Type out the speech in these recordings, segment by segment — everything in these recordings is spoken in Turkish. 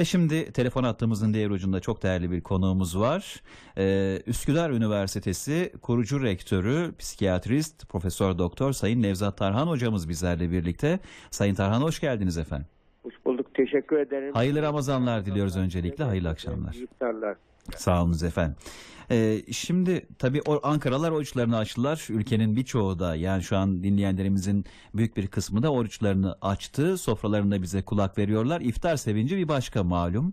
Ve şimdi telefon hattımızın diğer ucunda çok değerli bir konuğumuz var. Ee, Üsküdar Üniversitesi kurucu rektörü, psikiyatrist, Profesör Doktor Sayın Nevzat Tarhan hocamız bizlerle birlikte. Sayın Tarhan hoş geldiniz efendim. Hoş bulduk. Teşekkür ederim. Hayırlı Ramazanlar diliyoruz öncelikle. Hayırlı akşamlar. İyi iftarlar. Sağ olunuz efendim. Ee, şimdi tabii o Ankaralar oruçlarını açtılar. Ülkenin birçoğu da yani şu an dinleyenlerimizin büyük bir kısmı da oruçlarını açtı. Sofralarında bize kulak veriyorlar. İftar sevinci bir başka malum.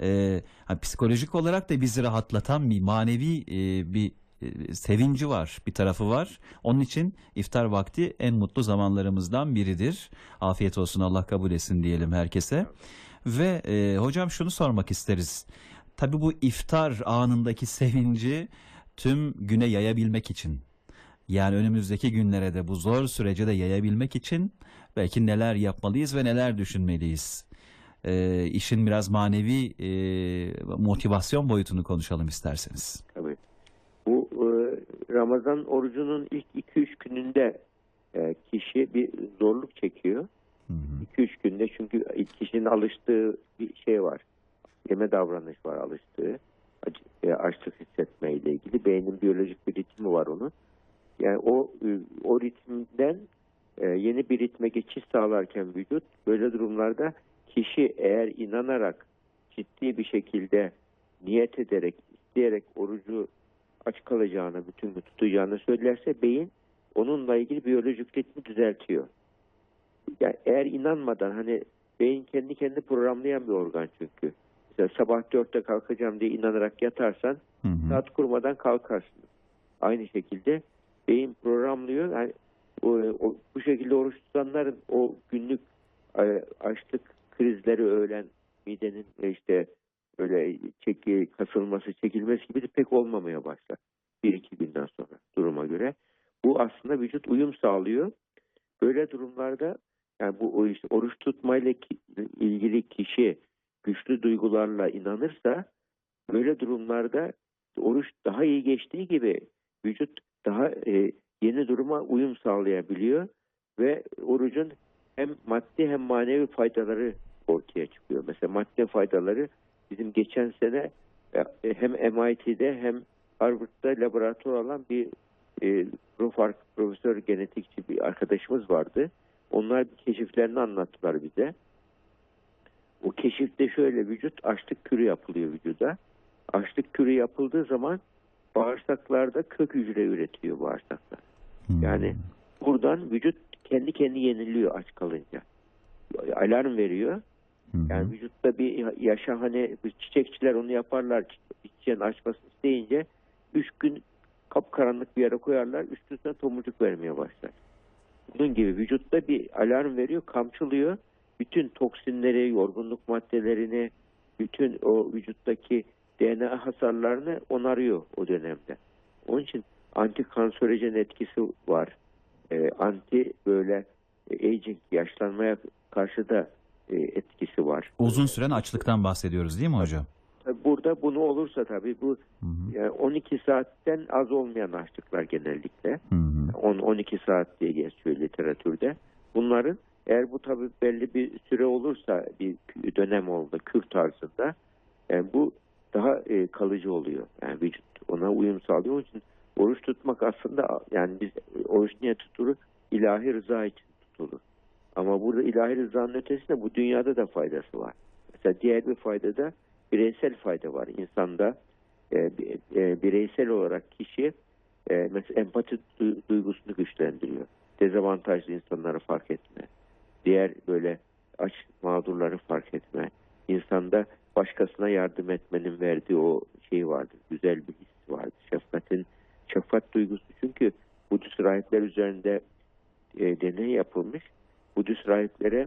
Ee, ha, psikolojik olarak da bizi rahatlatan bir manevi e, bir e, sevinci var, bir tarafı var. Onun için iftar vakti en mutlu zamanlarımızdan biridir. Afiyet olsun Allah kabul etsin diyelim herkese. Ve e, hocam şunu sormak isteriz. Tabii bu iftar anındaki sevinci tüm güne yayabilmek için yani önümüzdeki günlere de bu zor sürece de yayabilmek için belki neler yapmalıyız ve neler düşünmeliyiz. E, işin biraz manevi e, motivasyon boyutunu konuşalım isterseniz. Tabii. Bu e, Ramazan orucunun ilk 2-3 gününde e, kişi bir zorluk çekiyor. Hı hı. 2-3 günde çünkü kişinin alıştığı bir şey var. Yeme davranış var alıştığı. E, açlık hissetme ile ilgili. Beynin biyolojik bir ritmi var onun. Yani o e, o ritmden e, yeni bir ritme geçiş sağlarken vücut böyle durumlarda kişi eğer inanarak ciddi bir şekilde niyet ederek, isteyerek orucu aç kalacağını, bütün gün tutacağını söylerse beyin onunla ilgili biyolojik ritmi düzeltiyor. Yani eğer inanmadan hani beyin kendi kendi programlayan bir organ çünkü. Mesela sabah dörtte kalkacağım diye inanarak yatarsan Hı hı. saat kurmadan kalkarsın. Aynı şekilde beyin programlıyor. Yani o, o- bu şekilde oruç tutanların o günlük e, açlık krizleri öğlen midenin işte böyle çeki, kasılması, çekilmesi gibi de pek olmamaya başlar. Bir iki günden sonra duruma göre. Bu aslında vücut uyum sağlıyor. Böyle durumlarda yani bu işte oruç tutmayla ki- ilgili kişi güçlü duygularla inanırsa böyle durumlarda oruç daha iyi geçtiği gibi vücut daha e, yeni duruma uyum sağlayabiliyor ve orucun hem maddi hem manevi faydaları ortaya çıkıyor. Mesela maddi faydaları bizim geçen sene e, hem MIT'de hem Harvard'da laboratuvar alan bir e, prof- profesör genetikçi bir arkadaşımız vardı. Onlar keşiflerini anlattılar bize. O keşifte şöyle vücut açlık kürü yapılıyor vücuda. Açlık kürü yapıldığı zaman bağırsaklarda kök hücre üretiyor bağırsaklar. Hı. Yani buradan vücut kendi kendi yeniliyor aç kalınca. Alarm veriyor. Hı. Yani vücutta bir yaşa hani çiçekçiler onu yaparlar. Çiçeğin açmasını isteyince 3 gün kapkaranlık bir yere koyarlar. Üstüne tomurcuk vermeye başlar. Bunun gibi vücutta bir alarm veriyor, kamçılıyor. Bütün toksinleri, yorgunluk maddelerini, bütün o vücuttaki DNA hasarlarını onarıyor o dönemde. Onun için anti kanserojen etkisi var. Ee, anti böyle e, aging, yaşlanmaya karşı da e, etkisi var. Uzun süren açlıktan bahsediyoruz değil mi hocam? Burada bunu olursa tabii bu Hı hı. yani 12 saatten az olmayan açlıklar genellikle. Hı hı. 10-12 saat diye geçiyor literatürde. Bunların eğer bu tabii belli bir süre olursa bir dönem oldu kür tarzında yani bu daha e, kalıcı oluyor. Yani vücut ona uyum sağlıyor. Onun için oruç tutmak aslında yani biz oruç niye tutulur? İlahi rıza için tutulur. Ama burada ilahi rızanın ötesinde bu dünyada da faydası var. Mesela diğer bir fayda da bireysel fayda var. İnsanda e, e, bireysel olarak kişi e, mesela empati du- duygusunu güçlendiriyor. Dezavantajlı insanları fark etme. Diğer böyle aç mağdurları fark etme. İnsanda başkasına yardım etmenin verdiği o şey vardır. Güzel bir his vardır. Şefkatin, şefkat duygusu. Çünkü Budist rahipler üzerinde e, deney yapılmış. Budist rahiplere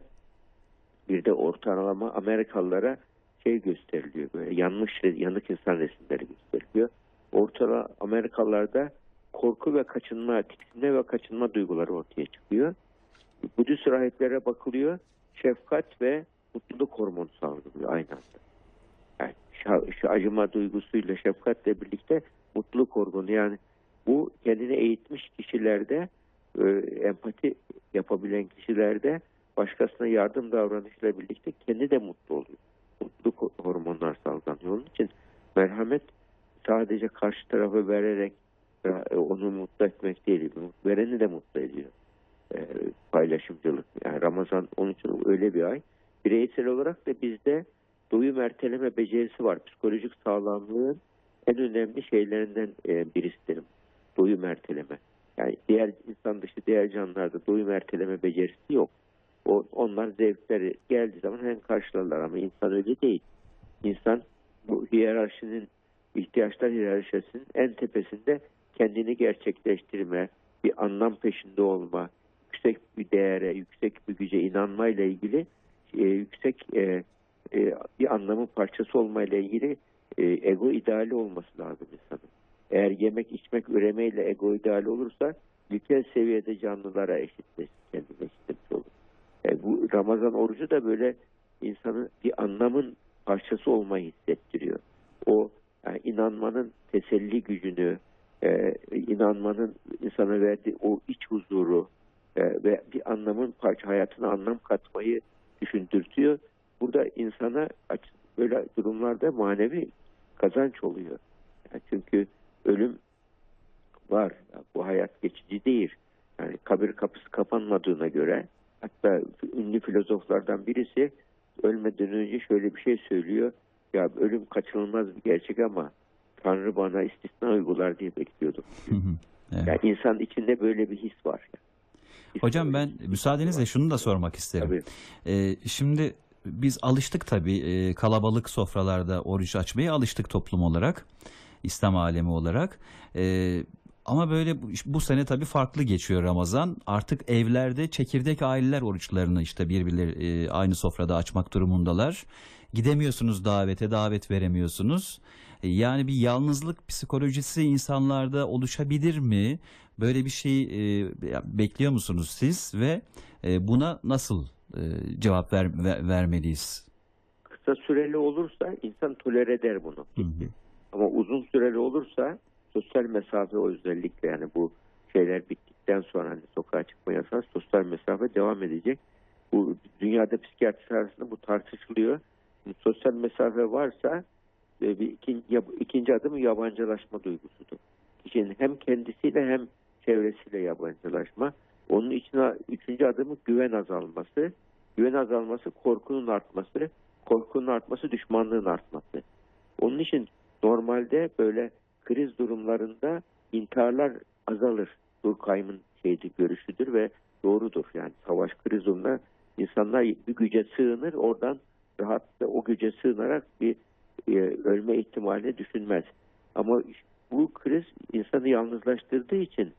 bir de ortalama Amerikalılara şey gösteriliyor böyle yanlış yanık insan resimleri gösteriliyor. Ortalama Amerikalılarda korku ve kaçınma, tiksinme ve kaçınma duyguları ortaya çıkıyor. Budist rahiplere bakılıyor. Şefkat ve mutluluk hormonu salgılıyor aynı anda. Yani şu, acıma duygusuyla şefkatle birlikte mutluluk hormonu yani bu kendini eğitmiş kişilerde e, empati yapabilen kişilerde başkasına yardım davranışıyla birlikte kendi de mutlu oluyor. Mutluluk Merhamet sadece karşı tarafı vererek e, onu mutlu etmek değil. Vereni de mutlu ediyor. E, paylaşımcılık. Yani Ramazan onun için öyle bir ay. Bireysel olarak da bizde doyum erteleme becerisi var. Psikolojik sağlamlığın en önemli şeylerinden e, birisidir. Doyum erteleme. Yani diğer insan dışı diğer canlılarda doyum erteleme becerisi yok. O, onlar zevkleri geldiği zaman hemen karşılarlar ama insan öyle değil. İnsan bu hiyerarşinin ihtiyaçlar hiyerarşisinin en tepesinde kendini gerçekleştirme, bir anlam peşinde olma, yüksek bir değere, yüksek bir güce inanmayla ilgili e, yüksek e, e, bir anlamın parçası olmayla ilgili e, ego ideali olması lazım insanın. Eğer yemek, içmek, üremeyle ego ideali olursa ilkel seviyede canlılara eşitleşir, kendine eşitlemiş olur. E, bu Ramazan orucu da böyle insanı bir anlamın parçası olmayı hissettiriyor. O yani inanmanın teselli gücünü, e, inanmanın insana verdiği o iç huzuru e, ve bir anlamın parça hayatına anlam katmayı düşündürtüyor. Burada insana böyle durumlarda manevi kazanç oluyor. Yani çünkü ölüm var. Bu hayat geçici değil. Yani kabir kapısı kapanmadığına göre hatta ünlü filozoflardan birisi ölmeden önce şöyle bir şey söylüyor. Ya ölüm kaçınılmaz bir gerçek ama Tanrı bana istisna uygular diye bekliyordum. Hı hı. Evet. Yani insan içinde böyle bir his var. His Hocam ben müsaadenizle var. şunu da sormak isterim. Tabii. Ee, şimdi biz alıştık tabii e, kalabalık sofralarda oruç açmaya alıştık toplum olarak, İslam alemi olarak. Ee, ama böyle bu, bu sene tabii farklı geçiyor Ramazan. Artık evlerde çekirdek aileler oruçlarını işte birbirleri e, aynı sofrada açmak durumundalar. Gidemiyorsunuz davete, davet veremiyorsunuz. E, Yani bir yalnızlık psikolojisi insanlarda oluşabilir mi? Böyle bir şey e, bekliyor musunuz siz ve e, buna nasıl e, cevap ver, ver- vermeliyiz? Kısa süreli olursa insan tolere eder bunu. Hı hı. Ama uzun süreli olursa sosyal mesafe o özellikle yani bu şeyler bittikten sonra hani sokağa çıkma yasağı sosyal mesafe devam edecek. Bu dünyada psikiyatristler arasında bu tartışılıyor. Bu sosyal mesafe varsa e, bir ikinci, ikinci adım yabancılaşma duygusudur. Kişinin hem kendisiyle hem çevresiyle yabancılaşma. Onun içine üçüncü adımı güven azalması. Güven azalması korkunun artması. Korkunun artması düşmanlığın artması. Onun için normalde böyle kriz durumlarında intiharlar azalır. Durkheim'in şeydi, görüşüdür ve doğrudur. Yani savaş kriz durumunda insanlar bir güce sığınır, oradan rahatlıkla o güce sığınarak bir e, ölme ihtimalini düşünmez. Ama bu kriz insanı yalnızlaştırdığı için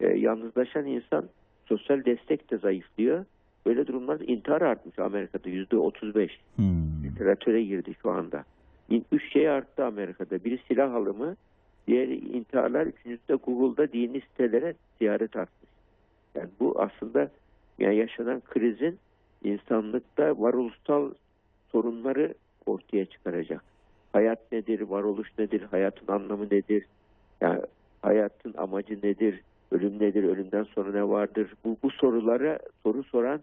e, yalnızlaşan insan sosyal destek de zayıflıyor. Böyle durumlarda intihar artmış Amerika'da yüzde 35 Hmm. literatüre girdi şu anda. Üç şey arttı Amerika'da. Biri silah alımı, diğeri intiharlar, üçüncüsü de Google'da dini sitelere ziyaret artmış. Yani bu aslında yani yaşanan krizin insanlıkta varoluşsal sorunları ortaya çıkaracak. Hayat nedir, varoluş nedir, hayatın anlamı nedir, yani hayatın amacı nedir, ölüm nedir, ölümden sonra ne vardır? Bu, bu sorulara soru soran,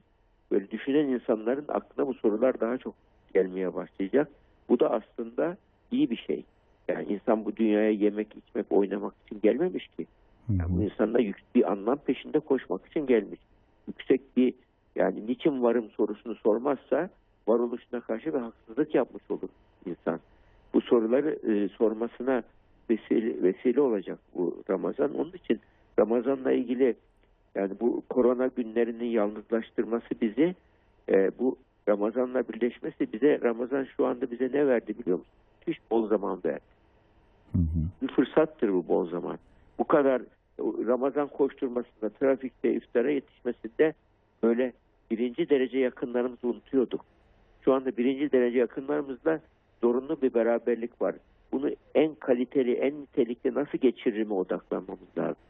böyle düşünen insanların aklına bu sorular daha çok gelmeye başlayacak. Bu da aslında iyi bir şey. Yani insan bu dünyaya yemek, içmek, oynamak için gelmemiş ki. Yani bu hı. insanlar yük- bir anlam peşinde koşmak için gelmiş. Yüksek bir yani niçin varım sorusunu sormazsa varoluşuna karşı bir haksızlık yapmış olur insan. Bu soruları e, sormasına vesile, vesile olacak bu Ramazan. Onun için Ramazan'la ilgili yani bu korona günlerinin yalnızlaştırması bizi e, bu Ramazan'la birleşmesi bize Ramazan şu anda bize ne verdi biliyor musun? Hiç bol zaman verdi Hı hı. bir fırsattır bu bol zaman. Bu kadar Ramazan koşturmasında, trafikte, iftara yetişmesinde böyle birinci derece yakınlarımızı unutuyorduk. Şu anda birinci derece yakınlarımızla zorunlu bir beraberlik var. Bunu en kaliteli, en nitelikli nasıl geçiririme odaklanmamız lazım.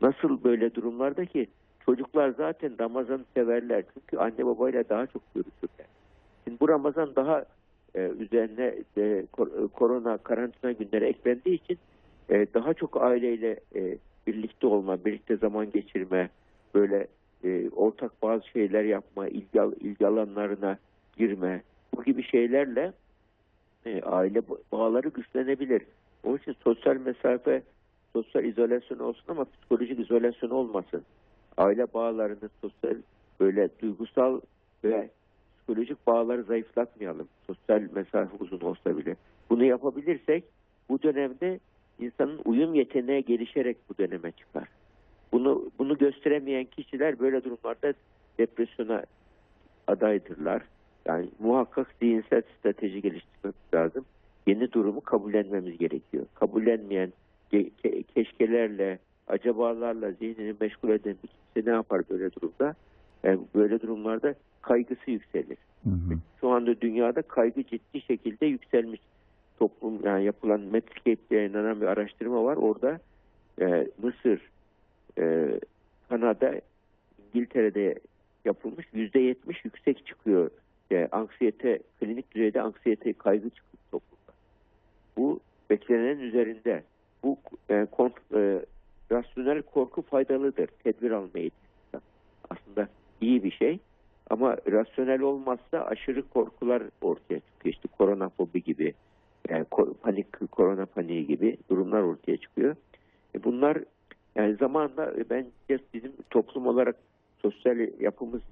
Nasıl böyle durumlarda ki çocuklar zaten Ramazan'ı severler. Çünkü anne babayla daha çok görüşürler. Şimdi bu Ramazan daha e, üzerine e, e, korona karantina günleri eklendiği için e, daha çok aileyle e, birlikte olma, birlikte zaman geçirme, böyle e, ortak bazı şeyler yapma, ilgi, ilgi alanlarına girme, bu gibi şeylerle e, aile ba- bağları güçlenebilir. Onun için sosyal mesafe, sosyal izolasyon olsun ama psikolojik izolasyon olmasın. Aile bağlarını sosyal böyle duygusal ve psikolojik bağları zayıflatmayalım. Sosyal mesafe uzun olsa bile. Bunu yapabilirsek bu dönemde insanın uyum yeteneği gelişerek bu döneme çıkar. Bunu bunu gösteremeyen kişiler böyle durumlarda depresyona adaydırlar. Yani muhakkak zihinsel strateji geliştirmemiz lazım. Yeni durumu kabullenmemiz gerekiyor. Kabullenmeyen ke- ke- keşkelerle, acabalarla zihnini meşgul eden bir kimse ne yapar böyle durumda? Yani böyle durumlarda kaygısı yükselir. Hı hı. Şu anda dünyada kaygı ciddi şekilde yükselmiş. Toplum yani yapılan Medscape'de yayınlanan bir araştırma var. Orada e, Mısır, e, Kanada, İngiltere'de yapılmış yüzde yetmiş yüksek çıkıyor. E, anksiyete, klinik düzeyde anksiyete, kaygı çıkıyor toplumda. Bu beklenenin üzerinde. Bu e, kont- e, rasyonel korku faydalıdır. Tedbir alma eğitimi. Aslında iyi bir şey. Ama rasyonel olmazsa aşırı korkular ortaya çıkıyor. İşte koronafobi gibi, yani ko- panik, korona paniği gibi durumlar ortaya çıkıyor. E bunlar yani zamanla e, bence bizim toplum olarak sosyal yapımız,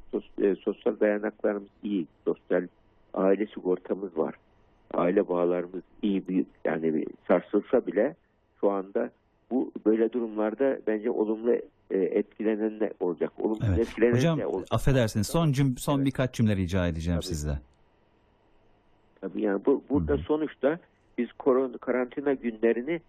e, sosyal dayanaklarımız iyi. Sosyal aile sigortamız var. Aile bağlarımız iyi büyük yani sarsılsa bile şu anda bu böyle durumlarda bence olumlu e, etkilenen de olacak. Olumsuz Evet. etkilenen Hocam de olacak. affedersiniz son cüm son Evet. birkaç cümle rica edeceğim Tabii. sizden. Tabii yani bu, burada Hı hı. sonuçta biz korona karantina günlerini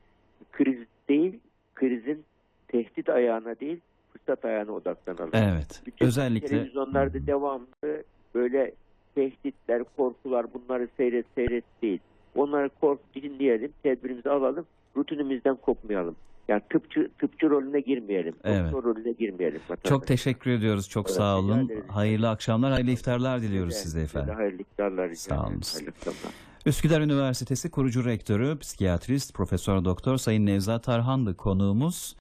kriz değil, krizin tehdit ayağına değil, fırsat ayağına odaklanalım. Evet. Bütün Özellikle televizyonlarda devamlı böyle tehditler, korkular bunları seyret seyret değil. Onları kork dinleyelim, tedbirimizi alalım, rutinimizden kopmayalım. Yani tıpçı tıpçı rolüne girmeyelim. Evet. Doktor rolüne girmeyelim. çok teşekkür ediyoruz. Çok Evet, sağ olun. Hayırlı akşamlar, hayırlı iftarlar diliyoruz Size- size efendim. Hayırlı iftarlar. Sağ olun. Üsküdar Üniversitesi kurucu rektörü, psikiyatrist, Profesör Doktor Sayın Nevzat Tarhan'dı konuğumuz.